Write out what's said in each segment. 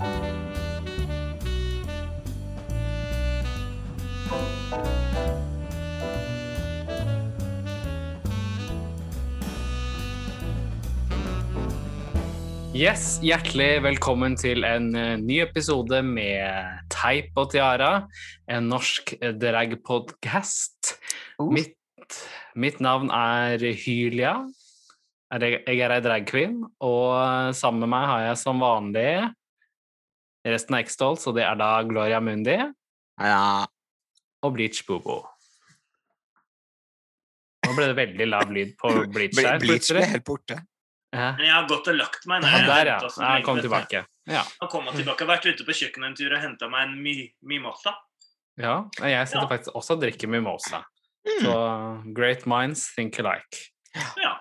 Yes, Hjertelig velkommen til en eh, ny episode med Teip og Tiara, en norsk dragpodcast. Oh. Mitt, mitt navn er Hylia. Jeg jeg er ei dragqueen, og sammen med meg har jeg som vanlig resten av X-Dolls, og det er da Gloria Mundi Ja. og Bleach Bobo. Nå ble det veldig lav lyd på Bleach her. Bleach ble helt borte. Ja. Men jeg har gått og lagt meg. Når jeg der, ja. Jeg. Kom tilbake. Ja. Han kom tilbake. Jeg har vært ute på kjøkkenet en tur og henta meg en mi mimosa. Ja, jeg sitter Ja. faktisk også og drikker mimosa. Mm. Så great minds think alike. Ja. Ja.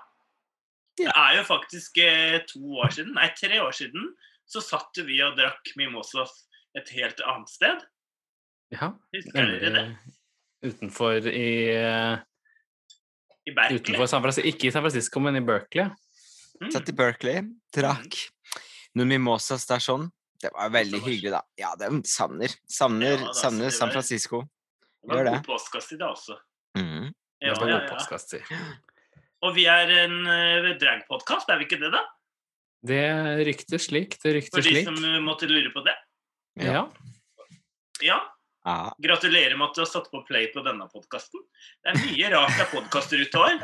Det er jo faktisk eh, to år siden, nei, tre år siden, så satt vi og drakk mimosas et helt annet sted. Ja, Husker dere det? utenfor i eh, I Berkeley. Utenfor San Francisco. Ikke i San Francisco, men i Berkeley. Mm. Satt i Berkeley, drakk noen mimosas der sånn. Det var veldig hyggelig, da. Ja, det savner. Savner, Ja, da, savner San Francisco. Det var god det. postkast i dag også. Mm. Det Ja, ja, ja. Og vi er en uh, dragpodkast, er vi ikke det, da? Det rykter slik, det For de slik. som eh, måtte lure på det. Ja. Ja, Ja. Gratulerer med at du har satt på play på denne podkasten. Det er mye rart av podkaster ute her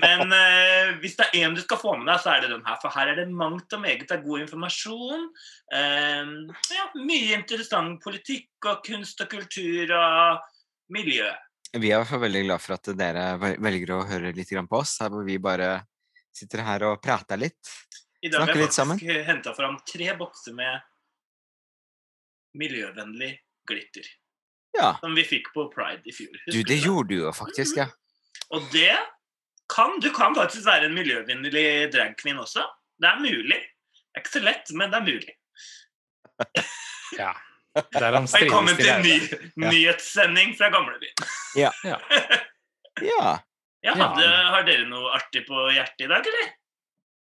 men eh, hvis det er én du skal få med deg, så er det den her. For her er det mangt og meget av god informasjon. Eh, ja, mye interessant politikk og kunst og kultur og miljø. Vi er i hvert fall veldig glad for at dere velger å høre litt på oss, her hvor vi bare sitter her og prater litt. I dag har jeg faktisk henta fram tre bokser med miljøvennlig glitter. Ja. Som vi fikk på Pride i fjor. Du, det du gjorde du jo faktisk, ja. Og det kan Du kan faktisk være en miljøvennlig dragqueen også. Det er mulig. Det er ikke så lett, men det er mulig. ja. Der han Velkommen strides til til ny. Nyhetssending fra gamlebyen. Ja. Ja, Ja. hadde, har dere noe artig på hjertet i dag, eller?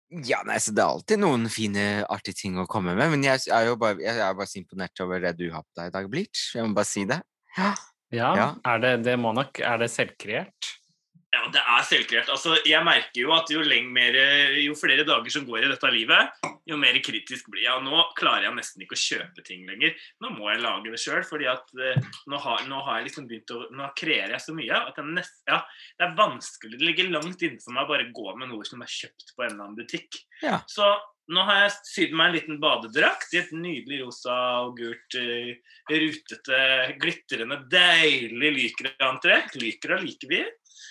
Ja, nei, så Det er alltid noen fine, artige ting å komme med. Men jeg er jo bare, jeg er bare så imponert over det du har på deg i dag, Bleach. Jeg må bare si det. Ja. Ja, Ja. Er det, det må nok Er det selvkreert? Ja, det er selvkreert. Altså, jeg merker jo at jo, mer, jo flere dager som går i dette livet, jo mer kritisk blir jeg. Og nå klarer jeg nesten ikke å kjøpe ting lenger. Nå må jeg lage det sjøl, fordi at eh, nå, har, nå har jeg liksom begynt å Nå kreerer jeg så mye at nest, ja, det er vanskelig. Det ligger langt inne for meg å bare gå med noe som er kjøpt på en eller annen butikk. Ja. Så nå har jeg sydd meg en liten badedrakt i et nydelig rosa og gult, eh, rutete, glitrende, deilig lykra-antrekk. Lykra liker vi.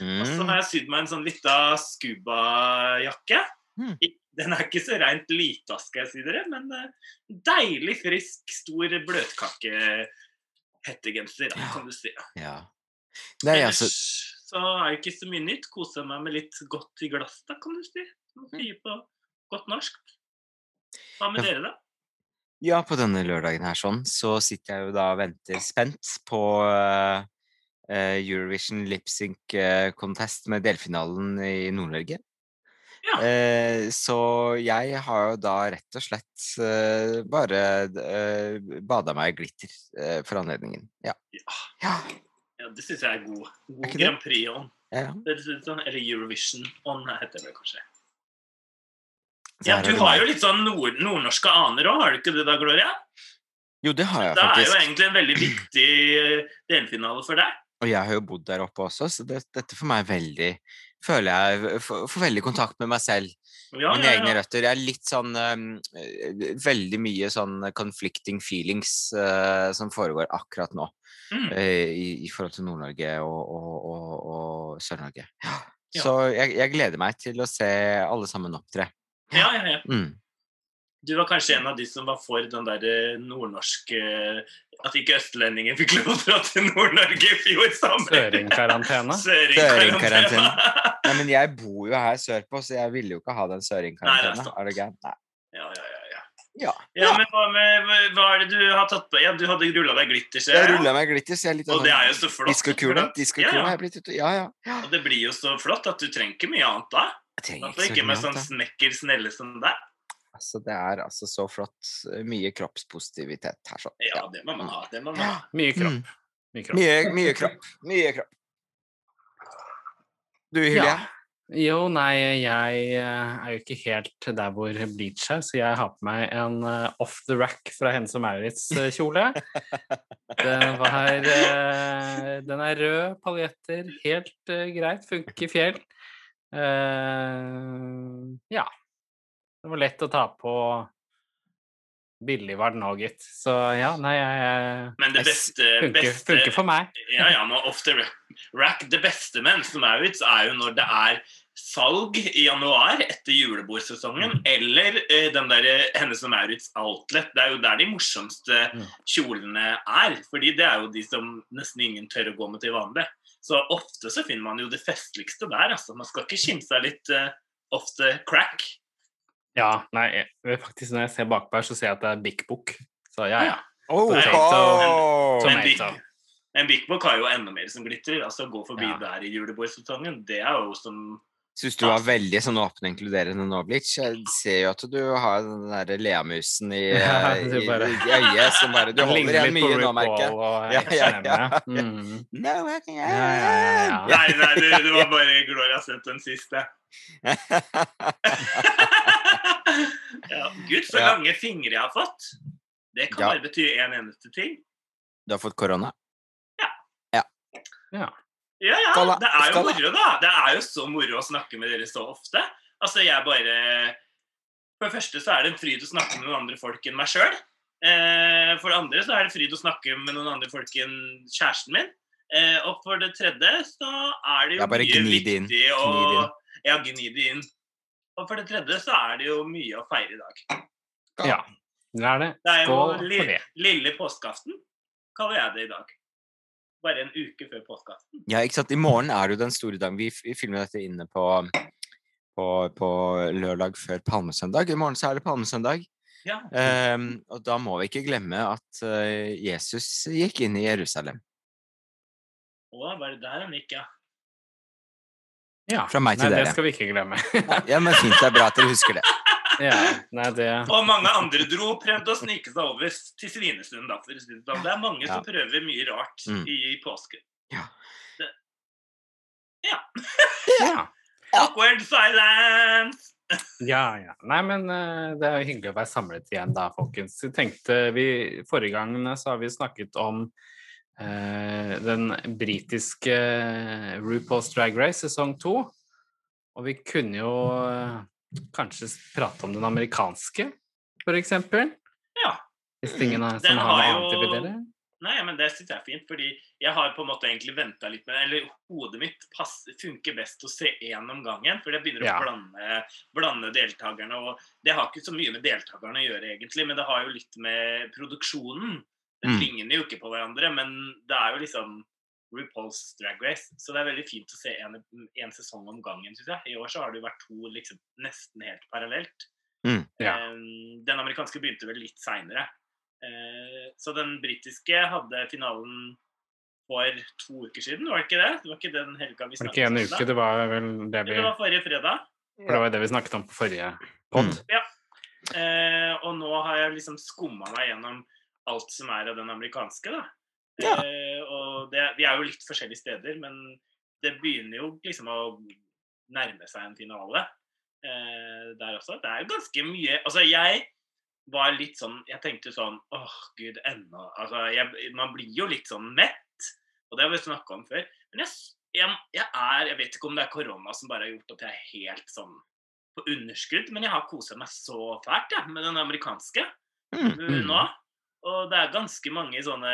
Og så Mm. har jeg sydd meg en sånn lita scuba-jakke. Mm. Den er ikke så rent lita, skal jeg si dere, men eh, deilig frisk, stor bløtkake-hettegenser, da, kan du si. Ja. Nei, altså så er det ikke så mye nytt. Koser meg med litt godt i glass, da, kan du si. Mye man sier på godt norsk. Hva med Ja. dere, da? Ja, på denne lørdagen her sånn, så sitter jeg jo da og venter spent på eh, Eurovision Lip Sync eh, Contest med delfinalen i Nord-Norge. Ja. Eh, så jeg har jo da rett og slett eh, bare bada meg i glitter eh, for anledningen. Ja. Ja, Ja. det syns jeg er god. God er? Grand Prix-ånd. som- Eller Eurovision-ånd heter det kanskje. Ja, Du har jo litt sånn nord nordnorske aner òg, har du ikke det da, Gloria? Jo, det har jeg faktisk. Det er jo egentlig en veldig viktig eh, delfinale for deg. Og jeg har jo bodd der oppe også, så det, dette for meg er veldig Føler jeg får veldig kontakt med meg selv. Ja, mine ja, egne røtter. Jeg er litt sånn eh, Veldig mye sånn conflicting feelings uh, som foregår akkurat nå. Mm. Uh, i, I forhold til Nord-Norge og, og, og, og Sør-Norge. Ja. Ja. Så jeg, jeg gleder meg til å se alle sammen opptre. Ja, ja, ja. Mm. Du var kanskje en av de som var for den der eh, nordnorske At ikke østlendingen fikk lov til å dra til Nord-Norge i fjor sommer. Søringkarantene? Søringkarantene. Nei, men jeg bor jo her sørpå, så jeg ville jo ikke ha den søringkarantena. er du gæren? Nei. Ja, ja, ja, ja. Ja. ja, men hva, med, hva er det du har tatt på? Ja, du hadde rulla deg glitter, ser Jeg jeg. rulla meg glitter, så jeg er litt Og det er jo så flott. Diskokule. ja, har ja. jeg blitt ute Ja, ja. ja. Og det blir jo så flott at du trenger ikke mye annet da. Jeg trenger ikke så mye mye Ikke annet, da. snekker snelle som deg? Altså, det er altså så flott. Mye kroppspositivitet her, sånn. Ja, det må man ha. Det må man ha. Mye kropp. Mm. Mye kropp. Mye, mye kropp. Mye kropp. Du, Hylje? Ja. Jo, nei, jeg eh, er jo ikke helt der hvor Bleach er, så jeg har på meg en eh, off the rack fra Hennes og Maurits-kjole. Den var eh, Den er rød, paljetter, helt eh, greit, funker fjell. Uh, ja. Det var lett å ta på. Billig var den òg, gitt. Så ja, nei, jeg Men det beste, funker, beste funker for meg. Ja, ja, nå ofte rack. Det beste med Ensom Maurits er jo når det er salg i januar etter julebordsesongen, Mm. eller eh, den der eh, Hennes og Maurits Outlet. Det er jo der de morsomste Mm. kjolene er. fordi det er jo de som nesten ingen tør å gå med til vanlig. Så ofte så finner man jo det festligste der. altså. Man skal ikke kimse av litt eh, ofte crack. Ja, nei, jeg- faktisk når jeg ser bakpå her, så ser jeg at det er Big Book. Så ja, ja. Oh, oh. Som- En Big, en Big Book har jo enda mer som glitrer. altså Gå forbi Ja. der i julebordsesongen, det er jo som Syns du var veldig sånn åpen og inkluderende nå, Blitz. Jeg ser jo at du har den der leamusen i, Ja, eh, i, i øyet som bare Du holder igjen mye nå, merker jeg. Ja, ja, ja. Mm. No, Ja, ja, ja, ja. Nei, nei, det, det var bare Gloria sett den siste. ja, Gud, så Ja. lange fingre jeg har fått. Det kan Ja. bare bety en eneste ting. Du har fått korona? Ja. Ja, ja. ja Det er jo moro, da. Det er jo så moro å snakke med dere så ofte. Altså, jeg bare For det første så er det en fryd å snakke med noen andre folk enn meg sjøl. Eh, for det andre så er det fryd å snakke med noen andre folk enn kjæresten min. Eh, og for det tredje så er det jo mye viktig å. Ja, gni det inn. Og for det tredje så er det jo mye å feire i dag. ja. Det er det. Det er jo Skål li det. lille påskeaften, kaller jeg det i dag. Bare en uke før påskeaften. Ja, ikke sant. I morgen er det jo den store dagen. Vi, vi filmer dette inne på, på, på lørdag før palmesøndag. I morgen så er det palmesøndag. Ja. Um, og da må vi ikke glemme at eh, Jesus gikk inn i Jerusalem. Å, var det der han gikk, ja. Ja. Fra meg til nei, dere. det skal vi ikke glemme. Ja, men fint. Det er bra at dere husker det. ja, nei, det Og mange andre dro prøvde å snike seg over til Svinesund. Da, for det sånn. Er mange Ja. som prøver mye rart Mm. i påsken. Ja. Awkward silence! Ja, ja. Nei, men eh, det er jo hyggelig å være samlet igjen da, folkens. Vi tenkte vi, Forrige gang så har vi snakket om eh, den britiske eh, RuPaul's Drag Race sesong to. Og vi kunne jo eh, kanskje prate om den amerikanske, for eksempel. Ja. Hvis ingen har, som har noe har annet å vurdere. Nei, men det syns jeg er fint, fordi jeg har på en måte egentlig venta litt med det. Eller hodet mitt passer, funker best å se én om gangen, for jeg begynner Ja. å blande, blande deltakerne. Og det har ikke så mye med deltakerne å gjøre, egentlig, men det har jo litt med produksjonen. Det Mm. ligner jo ikke på hverandre, men det er jo liksom RuPaul's Drag Race. Så det er veldig fint å se en, en sesong om gangen, syns jeg. I år så har det jo vært to liksom nesten helt parallelt. Ja. Eh, Den amerikanske begynte vel litt seinere. Så den britiske hadde finalen for to uker siden, var det ikke det? Det var ikke den helga vi snakket ikke en om uke? Det var vel det vi Det var forrige fredag. For det var det vi snakket om på forrige pod. Eh, og nå har jeg liksom skumma meg gjennom alt som er av den amerikanske, da. Ja. Eh, og det, vi er jo litt forskjellige steder, men det begynner jo liksom å nærme seg en finale eh, der også. Det er jo ganske mye Altså, jeg var litt sånn Jeg tenkte sånn åh, gud, ennå Altså, jeg, man blir jo litt sånn mett, og det har vi snakka om før. Men jeg, jeg, jeg er Jeg vet ikke om det er korona som bare har gjort at jeg er helt sånn på underskudd, men jeg har kosa meg så fælt jeg, med den amerikanske Mm, mm. nå. Og det er ganske mange sånne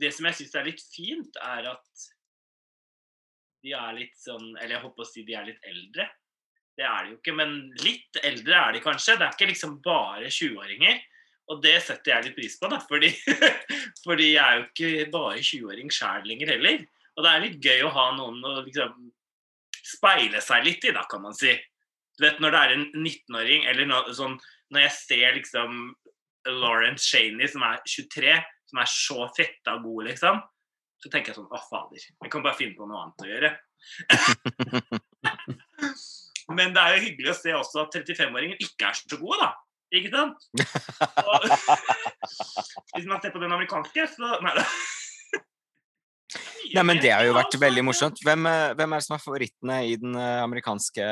Det som jeg syns er litt fint, er at de er litt sånn Eller jeg håper å si de er litt eldre. Det er de jo ikke, men litt eldre er de kanskje. Det er ikke liksom bare 20-åringer. Og det setter jeg litt pris på, da, fordi, fordi jeg er jo ikke bare 20-åring sjæl lenger heller. Og det er litt gøy å ha noen å liksom speile seg litt i, da, kan man si. Du vet, når det er en 19-åring, eller noe sånn Når jeg ser liksom Lawrence Shaney, som er 23, som er så fetta god, liksom, så tenker jeg sånn Å, fader. Jeg kan bare finne på noe annet å gjøre. Men det er jo hyggelig å se også at 35-åringer ikke er så gode, da. Ikke sant? Og, hvis man ser på den amerikanske, så Nei da. Nei, men det har jo vært veldig morsomt. Hvem, eh, hvem er det som er favorittene i den eh, amerikanske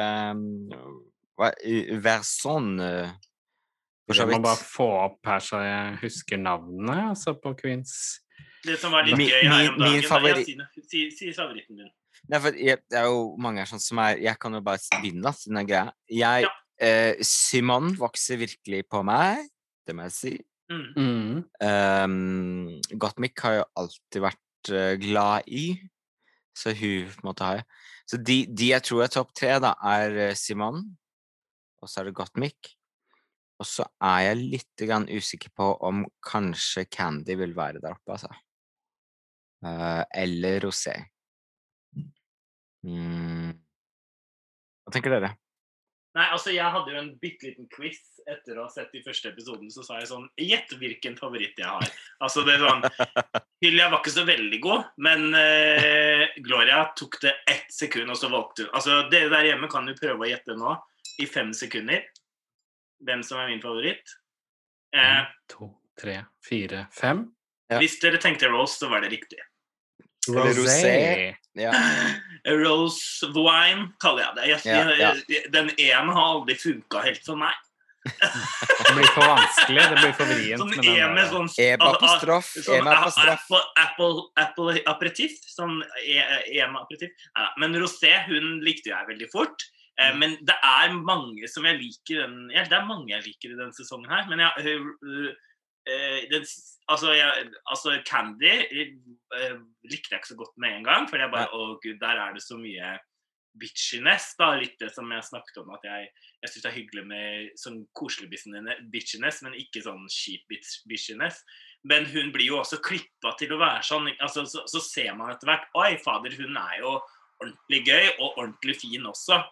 i- Verson? For så Jeg må bare få opp her så jeg husker navnet altså på Queens. Det som var litt Min- gøy her om dagen min ja, favoritt- da, det. si, si favoritten din. Nei, for jeg, det er jo mange her sånn som er Jeg kan jo bare begynne, da, siden det er greia. Jeg Ja. eh, Simon vokser virkelig på meg, det må jeg si. Mm. Mm. Um, Gottmik har jo alltid vært eh, glad i, så hun på en måte har jeg. Så de, de jeg tror er topp tre, da, er eh, Simon, og så er det Gottmik. Og så er jeg litt usikker på om kanskje Candy vil være der oppe, altså. Uh, eller Rosé. Mm. Hva tenker dere? Nei, altså Jeg hadde jo en bitte liten quiz etter å ha sett de første episoden. Så sa jeg sånn Gjett hvilken favoritt jeg har. Altså det er sånn Hylia var ikke så veldig god, men eh, Gloria tok det ett sekund, og så valgte hun Altså Dere der hjemme kan jo prøve å gjette nå, i fem sekunder, hvem som er min favoritt. Eh, En, to, tre, fire, fem. Ja. Hvis dere tenkte Rose, så var det riktig. Rosé. Ja. Rose wine kaller jeg det. Jeg, Ja, ja. Den ene har aldri funka helt for meg. Det blir for vanskelig. Det blir for vrient. Sånn med den med der- sånn på altså, straff, Sånn Eba på straff. Apple, Apple, Apple aperitif. Sånn e- EM-aperitif. Neida, Men Rosé hun likte jeg veldig fort. Eh, Mm. Men det er mange som jeg liker den, ja, Det er mange jeg liker i denne sesongen her. Men jeg, øh, øh, den, altså, jeg, altså Candy øh, likte jeg ikke så godt med en gang. For jeg bare Å gud, der er det så mye bitchiness. da, Litt det som jeg snakket om. At jeg, jeg syns det er hyggelig med sånn koselig bitchiness, men ikke sånn kjip bitchiness. Men hun blir jo også klippa til å være sånn. altså Så, så ser man etter hvert Oi, fader, hun er jo ordentlig gøy og ordentlig fin også.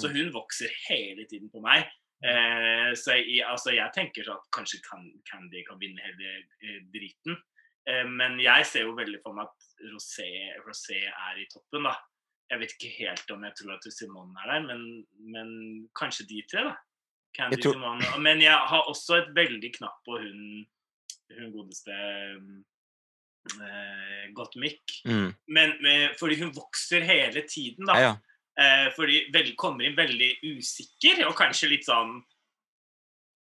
Så hun vokser hele tiden på meg. Eh, så jeg, altså, jeg tenker sånn at kanskje kan, Candy kan vinne hele eh, driten. Eh, men jeg ser jo veldig for meg at Rosé, Rosé er i toppen, da. Jeg vet ikke helt om jeg tror at Simone er der, men, men kanskje de tre, da. Candy, tror- Simone. Men jeg har også et veldig knapp på hun, hun godeste eh, Gottmik. Mm. Men, men fordi hun vokser hele tiden, da. Ja, ja. Eh, fordi vel, kommer inn veldig usikker, og kanskje litt sånn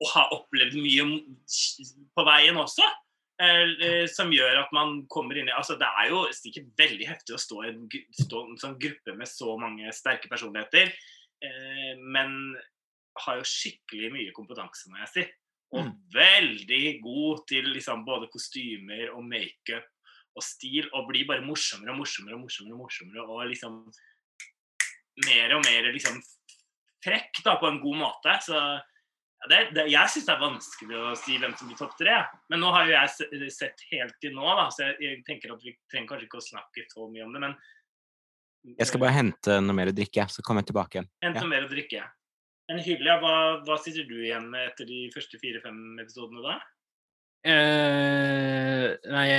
Og har opplevd mye på veien også. Eh, eh, som gjør at man kommer inn i Altså, det er jo sikkert veldig heftig å stå i en, stå en sånn gruppe med så mange sterke personligheter, eh, men har jo skikkelig mye kompetanse, må jeg si. Og veldig god til liksom både kostymer og makeup og stil, og blir bare morsommere og morsommere og morsommere, og morsommere, og liksom mer og mer liksom frekk da, på en god måte. Så ja, det, det, jeg syns det er vanskelig å si hvem som blir topp tre. Men nå har jo jeg sett helt til nå, da, så jeg, jeg tenker at vi trenger kanskje ikke å snakke så mye om det. Men Jeg skal bare hente noe mer å drikke, så kommer jeg tilbake igjen. hente ja. mer å drikke. Men hyggelig. hva, hva sitter du igjen med etter de første fire-fem episodene da? Eh, nei,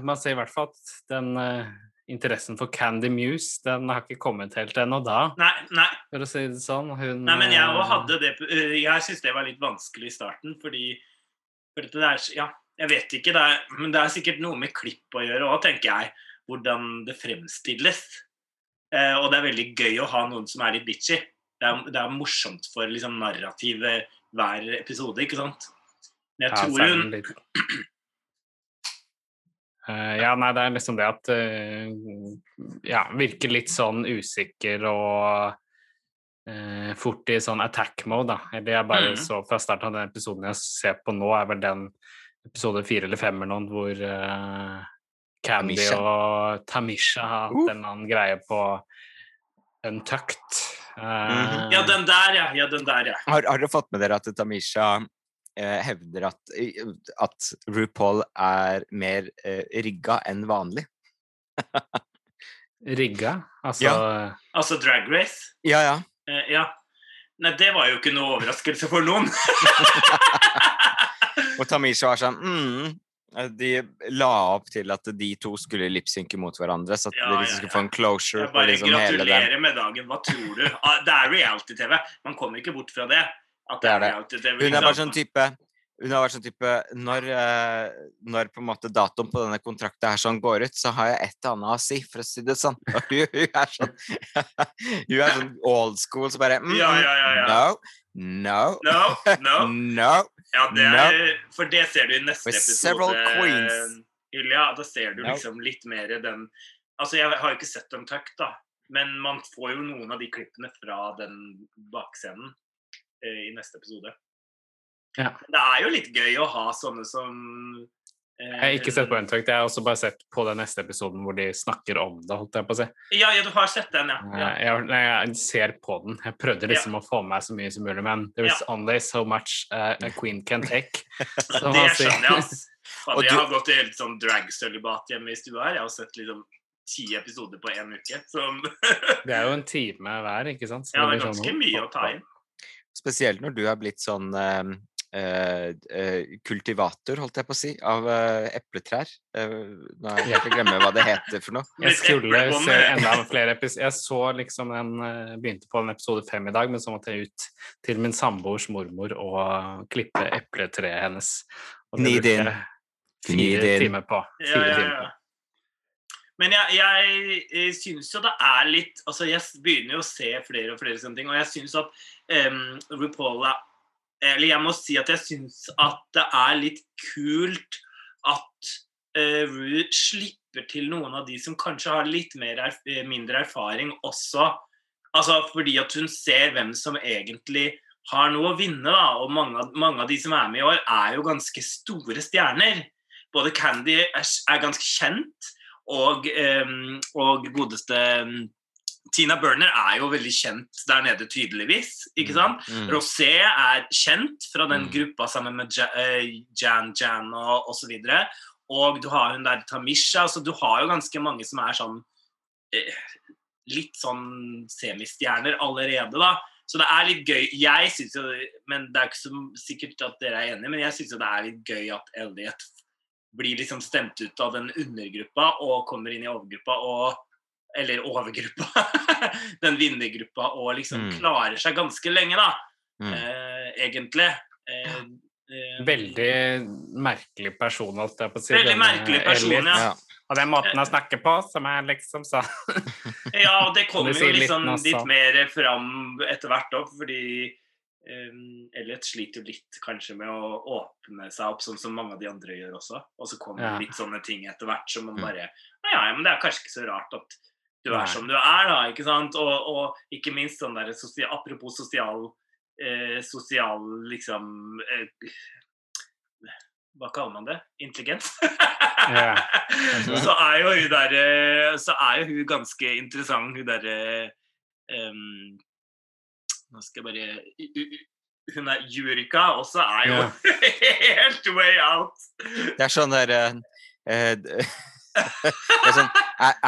man ser i hvert fall at den eh, interessen for Candy Muse, den har ikke kommet helt ennå da, Nei, nei, for å si det sånn. Hun nei men jeg òg hadde det øh, Jeg syns det var litt vanskelig i starten, fordi for det er, Ja, jeg vet ikke, det er, men det er sikkert noe med klipp å gjøre òg, tenker jeg. Hvordan det fremstilles. Eh, og det er veldig gøy å ha noen som er litt bitchy. Det er, det er morsomt for liksom, narrativet hver episode, ikke sant? Men jeg ja, tror hun Eh, ja, nei, det er liksom det at uh, Ja, virker litt sånn usikker og uh, fort i sånn attack mode, da. Eller jeg bare mm. så fra starten av den episoden jeg ser på nå, er vel den episode fire eller fem eller noe, hvor Candy Tamisha. og Tamisha har hatt Uh. en annen greie på Untucked. Eh, Mhm. Ja, den der, ja. ja den der, ja. Har, har dere fått med dere at Tamisha hevder at, at RuPaul er mer eh, rigga enn vanlig? Rigga? Altså Ja. Altså Drag Race. Ja, ja. Eh, ja. Nei, det var jo ikke noe overraskelse for noen. Og Tamisha var sånn mm, Eh, De la opp til at de to skulle lipsynke mot hverandre, så at Ja, de liksom skulle ja. få en closure Jeg på bare liksom hele den. gratulerer med dagen. Hva tror du? Ah, Det er reality-TV. Man kommer ikke bort fra det. Det er det. Hun har vært sånn type hun har vært sånn type når, eh, når på en måte datoen på denne kontrakten her sånn går ut, så har jeg et eller annet å si, for å si det sånn. Og hun, hun er sånn Hun er sånn old school, så bare mm, Ja, ja, ja, ja. No, no, No, no. no. Ja, det er, for det ser du i neste episode. queens. Da ser du liksom litt mer den Altså, jeg har jo ikke sett Untucked, da, men man får jo noen av de klippene fra den bakscenen i neste episode. Ja. Det er jo litt gøy å ha sånne som eh, Jeg har ikke sett på Untucked, jeg har også bare sett på den neste episoden hvor de snakker om det, holdt jeg på å si. Ja, ja, du har sett den, ja. ja. Jeg, jeg, jeg ser på den. Jeg prøvde liksom å få med meg så mye som mulig, men there is only so much uh, a queen can take. Det skjønner jeg, ass. Fader, jeg har gått i helt sånn drag-sølibat hjemme i stua her. Jeg har sett liksom ti episoder på én uke. Som Det er jo en time hver, ikke sant? Så Ja, det er sånn, ganske mye å ta inn. Spesielt når du er blitt sånn eh, eh, eh, kultivator, holdt jeg på å si, av eh, epletrær. Eh, nå er jeg helt glemt glemme hva det heter for noe. Jeg skulle se enda flere episoder. Jeg så liksom den eh, Begynte på en episode fem i dag, men så måtte jeg ut til min samboers mormor og klippe epletreet hennes. Og det Gnid brukte inn. jeg Gnid Fire inn. timer på. Ja, ja, ja, timer på. Men jeg, jeg, jeg syns jo det er litt Altså, jeg begynner jo å se flere og flere sånne ting, og jeg syns at um, RuPaul er Eller jeg må si at jeg syns at det er litt kult at uh, Ru slipper til noen av de som kanskje har litt erf eh, mindre erfaring også. Altså fordi at hun ser hvem som egentlig har noe å vinne, da. Og mange mange av de som er med i år, er jo ganske store stjerner. Både Candy er, er ganske kjent, og, ehm, og godeste ehm, Tina Burner er jo veldig kjent der nede, tydeligvis. ikke sant? Mm. Rosé er kjent fra den Mm. gruppa sammen med eh, Jan Jan og osv. Og du har hun der Tamisha. så Du har jo ganske mange som er sånn eh, Litt sånn semistjerner allerede, da. Så det er litt gøy. Jeg syns jo, men Det er ikke så sikkert at dere er enige, men jeg syns det er litt gøy at Elliot blir liksom stemt ut av den undergruppa og kommer inn i overgruppa og Eller overgruppa. den vinnergruppa og liksom Mm. klarer seg ganske lenge, da. Mm. Eh, egentlig. Eh, eh, Veldig merkelig person, holdt jeg på å si. Veldig merkelig person, ja. Ja. Og den måten å snakke på, som er liksom sa. Ja, og det kommer jo sier litt liksom litt mer fram etter hvert òg, fordi Elliot sliter litt kanskje med å åpne seg opp, sånn som mange av de andre gjør også. Og så kommer Ja. litt sånne ting etter hvert som man Mm. bare Ja, ja, men det er kanskje ikke så rart at du er som du er, da, ikke sant? Og, og ikke minst sånn der sosial, Apropos sosial eh, Sosial liksom eh, Hva kaller man det? Intelligens? Ja. så er jo hun der eh, Så er jo hun ganske interessant, hun derre um, Nå skal jeg bare Hun er Jurika også er jo helt way out. Det er sånn der uh, eh, Det er sånn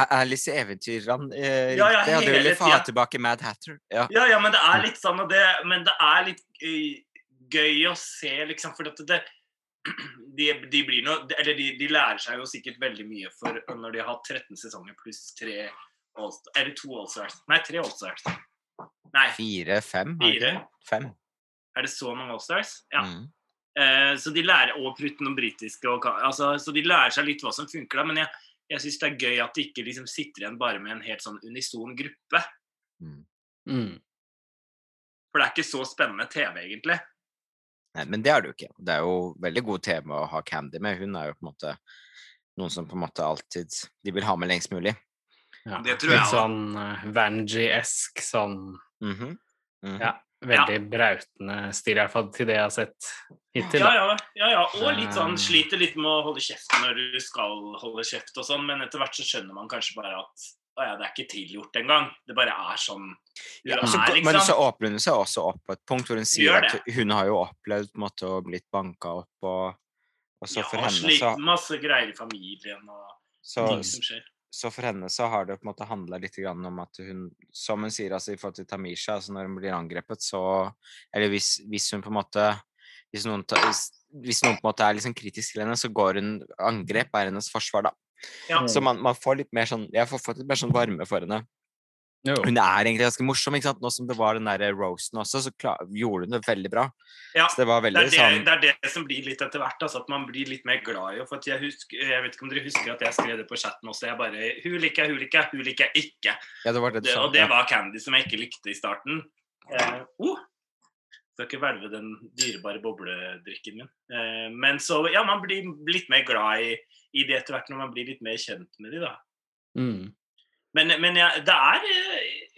Alice i Eventyrland eh, Ja, ja, det Hadde hele ville få ha tilbake Mad Hatter. Ja. Ja, ja, men det er litt sånn, og det, men det er litt gøy å se, liksom, for at det de, de blir noe Eller de, de lærer seg jo sikkert veldig mye for når de har hatt 13 sesonger pluss 3 All-Stars Eller to Allstars. Nei, tre Allstars. Nei, Fire, fem? Fire. Fem. er det så mange Allstars? Ja. Mm. Eh, så de lærer og Prutten og britiske og altså, Så de lærer seg litt hva som funker da, men jeg, jeg syns det er gøy at de ikke liksom sitter igjen bare med en helt sånn unison gruppe. Mm. mm. For det er ikke så spennende TV, egentlig. Nei, men det er det jo ikke. Det er jo veldig god TV å ha Candy med. Hun er jo på en måte noen som på en måte alltid De vil ha med lengst mulig. Ja. Det tror jeg Litt sånn uh, Vanji-esk, sånn Mhm. -hmm. Ja. Veldig brautende stil, iallfall til det jeg har sett hittil. Ja, ja, ja, ja. Og litt sånn sliter litt med å holde kjeft når du skal holde kjeft og sånn, men etter hvert så skjønner man kanskje bare at å ja, det er ikke tilgjort engang. Det bare er sånn Ja, er, så, liksom. Men så åpner hun seg også opp på et punkt hvor hun sier at hun har jo opplevd på en måte, å blitt banka opp, og, og så ja, for henne Ja, slitt så, masse greier i familien og så, ting som skjer. Så for henne så har det på en måte handla litt grann om at hun, som hun sier altså i forhold til Tamisha, altså når hun blir angrepet, så Eller hvis, hvis hun på en måte hvis noen, ta, hvis, hvis noen på en måte er liksom kritisk til henne, så går hun Angrep er hennes forsvar, da. Ja. Så man, man får litt mer sånn Jeg får fått litt mer sånn varme for henne. Jo. Hun er egentlig ganske morsom, ikke sant? Nå som det var den der roasten også, så klar, gjorde hun det veldig bra. Ja, Så det var Det er det, sånn det er det som blir litt etter hvert. Altså, at man blir litt mer glad i henne. Jeg, husker, jeg vet ikke om dere husker at jeg skrev det på chatten også. Jeg bare Hun liker jeg, hun liker jeg, hun liker jeg ikke. Ja, det var det Det, og det var Candy som jeg ikke likte i starten. Eh, oh, skal ikke hvelve den dyrebare bobledrikken min. Eh, men så, ja, man blir litt mer glad i, i det etter hvert når man blir litt mer kjent med de da. Mm. Men, men jeg, det er,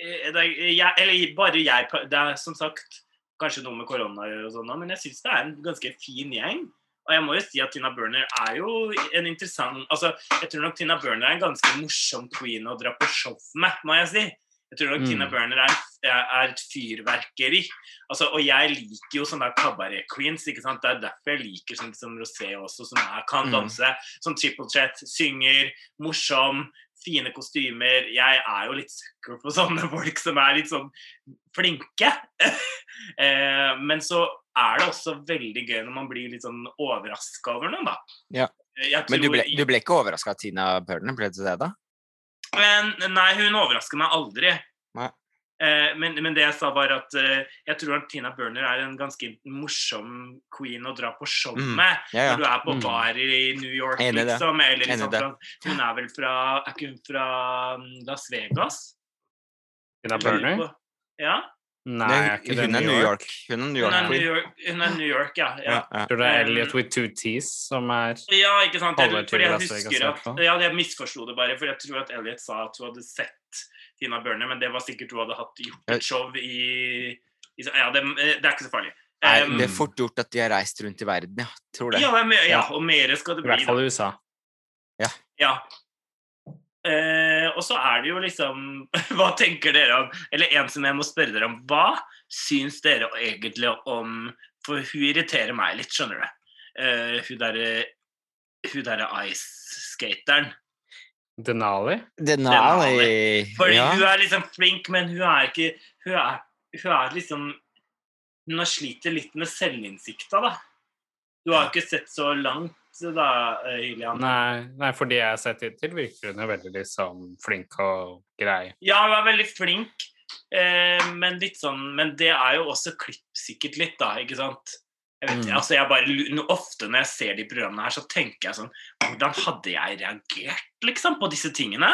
eh, det er jeg, Eller bare jeg Det er som sagt kanskje noe med korona og sånn, men jeg syns det er en ganske fin gjeng. Og jeg må jo si at Tina Burner er jo en interessant Altså, jeg tror nok Tina Burner er en ganske morsom queen å dra på show med, må jeg si. Jeg tror nok Mm. Tina Burner er, er, et fyrverkeri. Altså, og jeg liker jo sånne kabaret-queens. ikke sant? Det er derfor jeg liker sånn som Rosé også, som er, kan Mm. danse. Som Triple chat, synger, morsom, fine kostymer. Jeg er jo litt sucker på sånne folk som er litt sånn flinke. eh, men så er det også veldig gøy når man blir litt sånn overraska over noen, da. Ja. Jeg Men du ble, du ble ikke overraska av Tina Burner, ble du det, da? Men, nei, hun overrasker meg aldri. Nei. Eh, men, men det jeg sa, var at eh, jeg tror at Tina Burner er en ganske morsom queen å dra på show Mm. Ja, ja. Når du er på Mm. bar i New York, Enig liksom. Eller liksom fra, hun er vel fra Er ikke hun fra mm, Las Vegas? Tina Burner? Ja. Nei, er ikke det hun er New York. Hun er New Hun York. er New York, hun er New York ja. ja. Ja, tror det er Um, Elliot with two T's som er Ja, ikke sant? Jeg, fordi jeg husker at. Ja, jeg misforsto det bare, for jeg tror at Elliot sa at hun hadde sett Tina Burner, men det var sikkert hun hadde hatt gjort et show i, i Ja, det, det er ikke så farlig. Nei, Um, det er fort gjort at de har reist rundt i verden, ja. Tror det. ja, er ja, Ja. og mer skal det I bli. hvert fall i USA. Ja. Eh, og så er det jo liksom Hva tenker dere om Eller en som jeg må spørre dere om. Hva syns dere egentlig om For hun irriterer meg litt, skjønner du. Uh, hun derre Hun derre ice-skateren. Denali? Denali. Fordi Ja. hun er liksom flink, men hun er ikke Hun er, hun er liksom Hun har sliter litt med selvinnsikta, da. Du har ikke sett så langt da, eh, Hylian. Nei, nei, for de jeg har sett hittil, virker hun jo veldig liksom flink og grei. Ja, hun er veldig flink, eh, men litt sånn Men det er jo også klippsikkert litt, da, ikke sant? Jeg vet, Mm. altså jeg bare, Ofte når jeg ser de programmene her, så tenker jeg sånn Hvordan hadde jeg reagert, liksom, på disse tingene?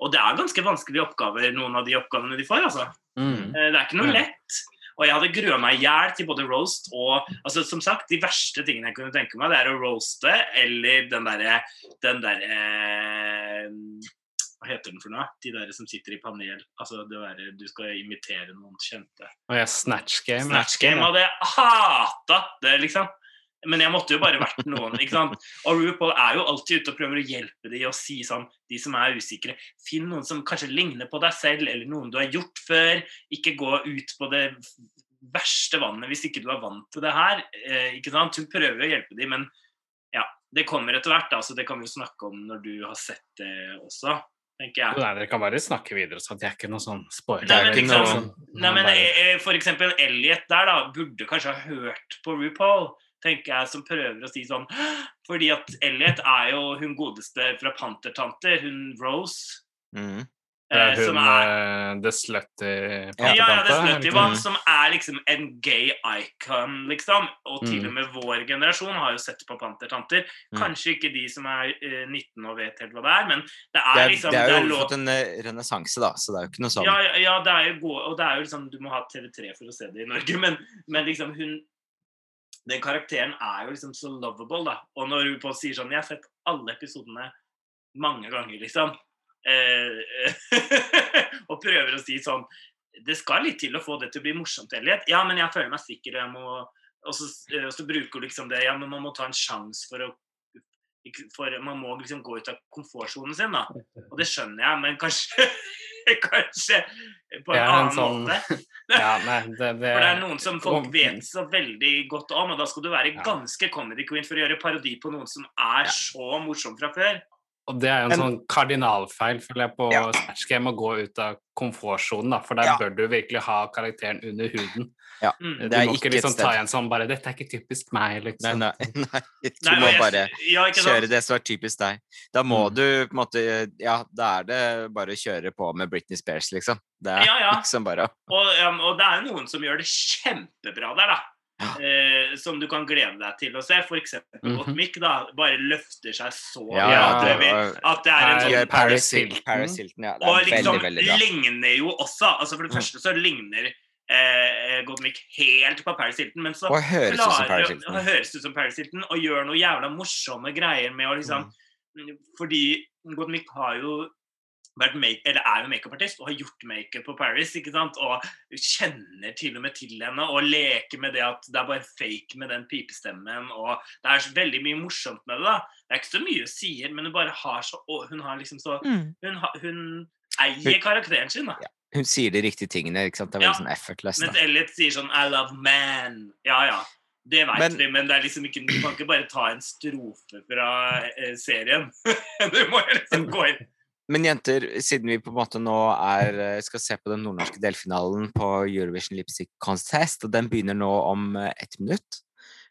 Og det er ganske vanskelige oppgaver, noen av de oppgavene de får, altså. Mm. Eh, Det er ikke noe Ja. lett. Og jeg hadde grua meg i hjel til både roast og altså Som sagt, de verste tingene jeg kunne tenke meg, det er å roaste eller den derre den derre Hva heter den for noe? De der som sitter i panel. Altså det derre du skal imitere noen kjente. Og jeg Snatch Game. Snatch Game hadde jeg hata det, liksom. Men jeg måtte jo bare vært noen. ikke sant? Og RuPaul er jo alltid ute og prøver å hjelpe de og si sånn, de som er usikre Finn noen som kanskje ligner på deg selv, eller noen du har gjort før. Ikke gå ut på det verste vannet hvis ikke du er vant til det her. Eh, ikke sant? Hun prøver å hjelpe de, men ja, det kommer etter hvert. da, så Det kan vi jo snakke om når du har sett det også, tenker jeg. Nei, dere kan bare snakke videre, så det er ikke noe sånn spoiler. Nei, liksom, nei, men bare- eh, eh, for eksempel Elliot der da, burde kanskje ha hørt på RuPaul, tenker jeg, som prøver å si sånn, fordi at Elliot er jo hun godeste fra Pantertanter, hun Rose, Mhm. Det er eh, som hun er, eh, The Slutty ja, ja, det er pantetante, Slutty? One, som er liksom en gay icon, liksom, og til Mm. og med vår generasjon har jo sett på Pantertanter, Mm. kanskje ikke de som er eh, 19 og vet helt hva det er, men det Det er er, liksom, det er jo fått en eh, renessanse, da, så det er jo ikke noe sånn Ja, ja, ja, det er jo gode, og det er jo liksom Du må ha TV3 for å se det i Norge, men, men liksom hun Den karakteren er jo liksom så lovable, da. Og når hun på sier sånn Jeg har sett alle episodene mange ganger, liksom. Eh, og prøver å si sånn Det skal litt til å få det til å bli morsomt, Elliot. Ja, men jeg føler meg sikker, og jeg må Og så, og så bruker hun liksom det Ja, men man må ta en sjanse for å for Man må liksom gå ut av komfortsonen sin, da. Og det skjønner jeg, men kanskje Kanskje på en en annen sånn- måte. Ja, nei, det, det, For det er noen som folk vet så veldig godt om, og da skal du være Ja. ganske comedy queen for å gjøre parodi på noen som er så morsom fra før. Og det er jo en en sånn kardinalfeil, føler jeg, på Ja. Snatch Game, å gå ut av komfortsonen, da, for der Ja. bør du virkelig ha karakteren under huden. Mm. Du er må ikke liksom ta igjen sånn bare 'Dette er ikke typisk meg', Nei, liksom. nei, nei. Du Nei, må jeg- bare ja, kjøre det som er typisk deg. Da må Mm. du på en måte Ja, da er det bare å kjøre på med Britney Spears, liksom. Det er Ja, ja. liksom bare Og, um, og det er noen som gjør det kjempebra der, da. Eh, som du kan glede deg til å se. For eksempel Mhm. Gottmik, da. Bare løfter seg så Ja, Ja, at det, og- er en sånn Ja, Paris Hilton. Paris Hilton, ja. Det Og liksom veldig, veldig ligner jo også altså For det Mm. første så ligner eh, Gottmik helt på Paris Hilton, men så Og høres ut som klarer Hilton. å høres ut som Paris Hilton og gjør noe jævla morsomme greier med å liksom Mm. Fordi Gottmik har jo make, eller er jo makeupartist og har gjort makeup på Paris. ikke sant? Og kjenner til og med til henne og leker med det at det er bare fake med den pipestemmen. og Det er veldig mye morsomt med det. da. Det er ikke så mye hun sier, men hun bare har så og Hun har liksom så Mm. Hun, har- hun eier karakteren sin. da. Hun sier de riktige tingene. ikke sant? Det er veldig Ja. sånn effortless. Mens Elliot sier sånn I love man. Ja ja, det veit Men- vi, men det er liksom ikke, du kan ikke bare ta en strofe fra eh, serien. du må jo liksom gå inn Men jenter, siden vi på en måte nå er, eh, skal se på den nordnorske delfinalen på Eurovision Lipstick Contest, og den begynner nå om eh, ett minutt,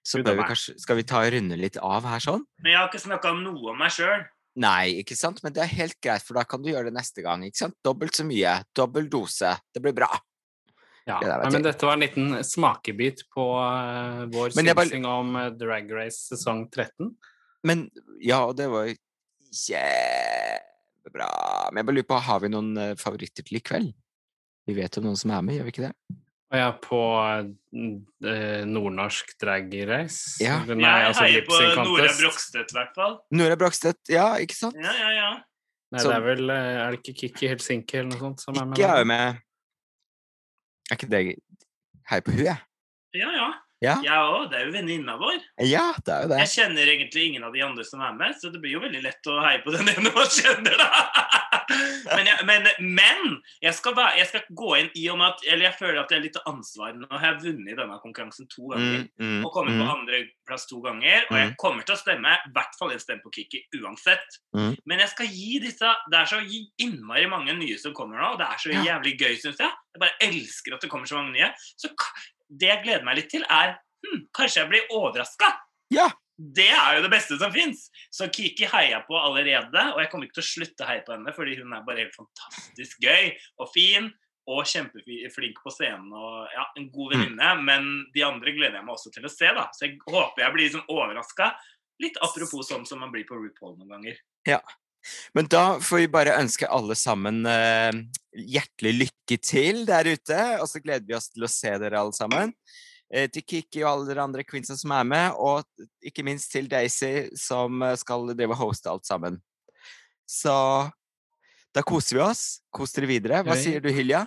så bør vi kanskje, skal vi ta og runde litt av her sånn? Men jeg har ikke snakka om noe om meg sjøl. Nei, ikke sant? Men det er helt greit, for da kan du gjøre det neste gang. ikke sant? Dobbelt så mye. Dobbel dose. Det blir bra. Ja. Det Nei, men dette var en liten smakebit på eh, vår synsing bare- om Drag Race sesong 13. Men ja, og det var jo kjempebra. Men jeg bare lurer på, har vi noen eh, favoritter til i kveld? Vi vet om noen som er med, gjør vi ikke det? Og ja, på eh, nordnorsk drag race. Ja. Nei, jeg altså heier på Nora. Brogstøt, i hvert fall. Nora Brogstøt, ja, ikke sant? Ja, ja, ja. Nei, det er vel eh, Er det ikke Kikki Helsinki eller noe sånt som er med? Ikke er jo med Er ikke det Heier på hun, jeg. ja, ja. Ja. Jeg òg. Det er jo venninna vår. Ja, det er jo det. Jeg kjenner egentlig ingen av de andre som er med, så det blir jo veldig lett å heie på den ene man kjenner, da. Men jeg, men, men jeg, skal være, jeg skal gå inn i og med at Eller jeg føler at jeg er litt ansvar. Nå har jeg vunnet denne konkurransen to ganger. Mm, mm, Og kommet mm. på andreplass to ganger. Og jeg kommer til å stemme i hvert fall en stemme på Kiki uansett. Mm. Men jeg skal gi disse Det er så innmari mange nye som kommer nå, og det er så jævlig gøy, syns jeg. Jeg bare elsker at det kommer så mange nye. Så det jeg gleder meg litt til, er hm, Kanskje jeg blir overraska. Ja. Det er jo det beste som fins. Så Kiki heier på allerede, og jeg kommer ikke til å slutte å heie på henne, fordi hun er bare helt fantastisk gøy og fin. Og kjempeflink på scenen og ja, en god Mm. venninne. Men de andre gleder jeg meg også til å se, da. Så jeg håper jeg blir liksom overraska. Litt apropos sånn som man blir på RuPaul noen ganger. Men da får vi bare ønske alle sammen eh, hjertelig lykke til der ute, og så gleder vi oss til å se dere alle sammen. Eh, til Kiki og alle dere andre queensene som er med, og ikke minst til Daisy, som eh, skal drive og hoste alt sammen. Så da koser vi oss. Kos dere videre. Hva sier du, Hylja?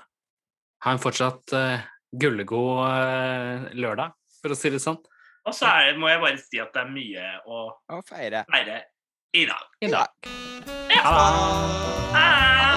Ha en fortsatt uh, gullegod uh, lørdag, for å si det sånn. Og så er, må jeg bare si at det er mye å Å feire. feire i dag. I dag. Ja. Ha det.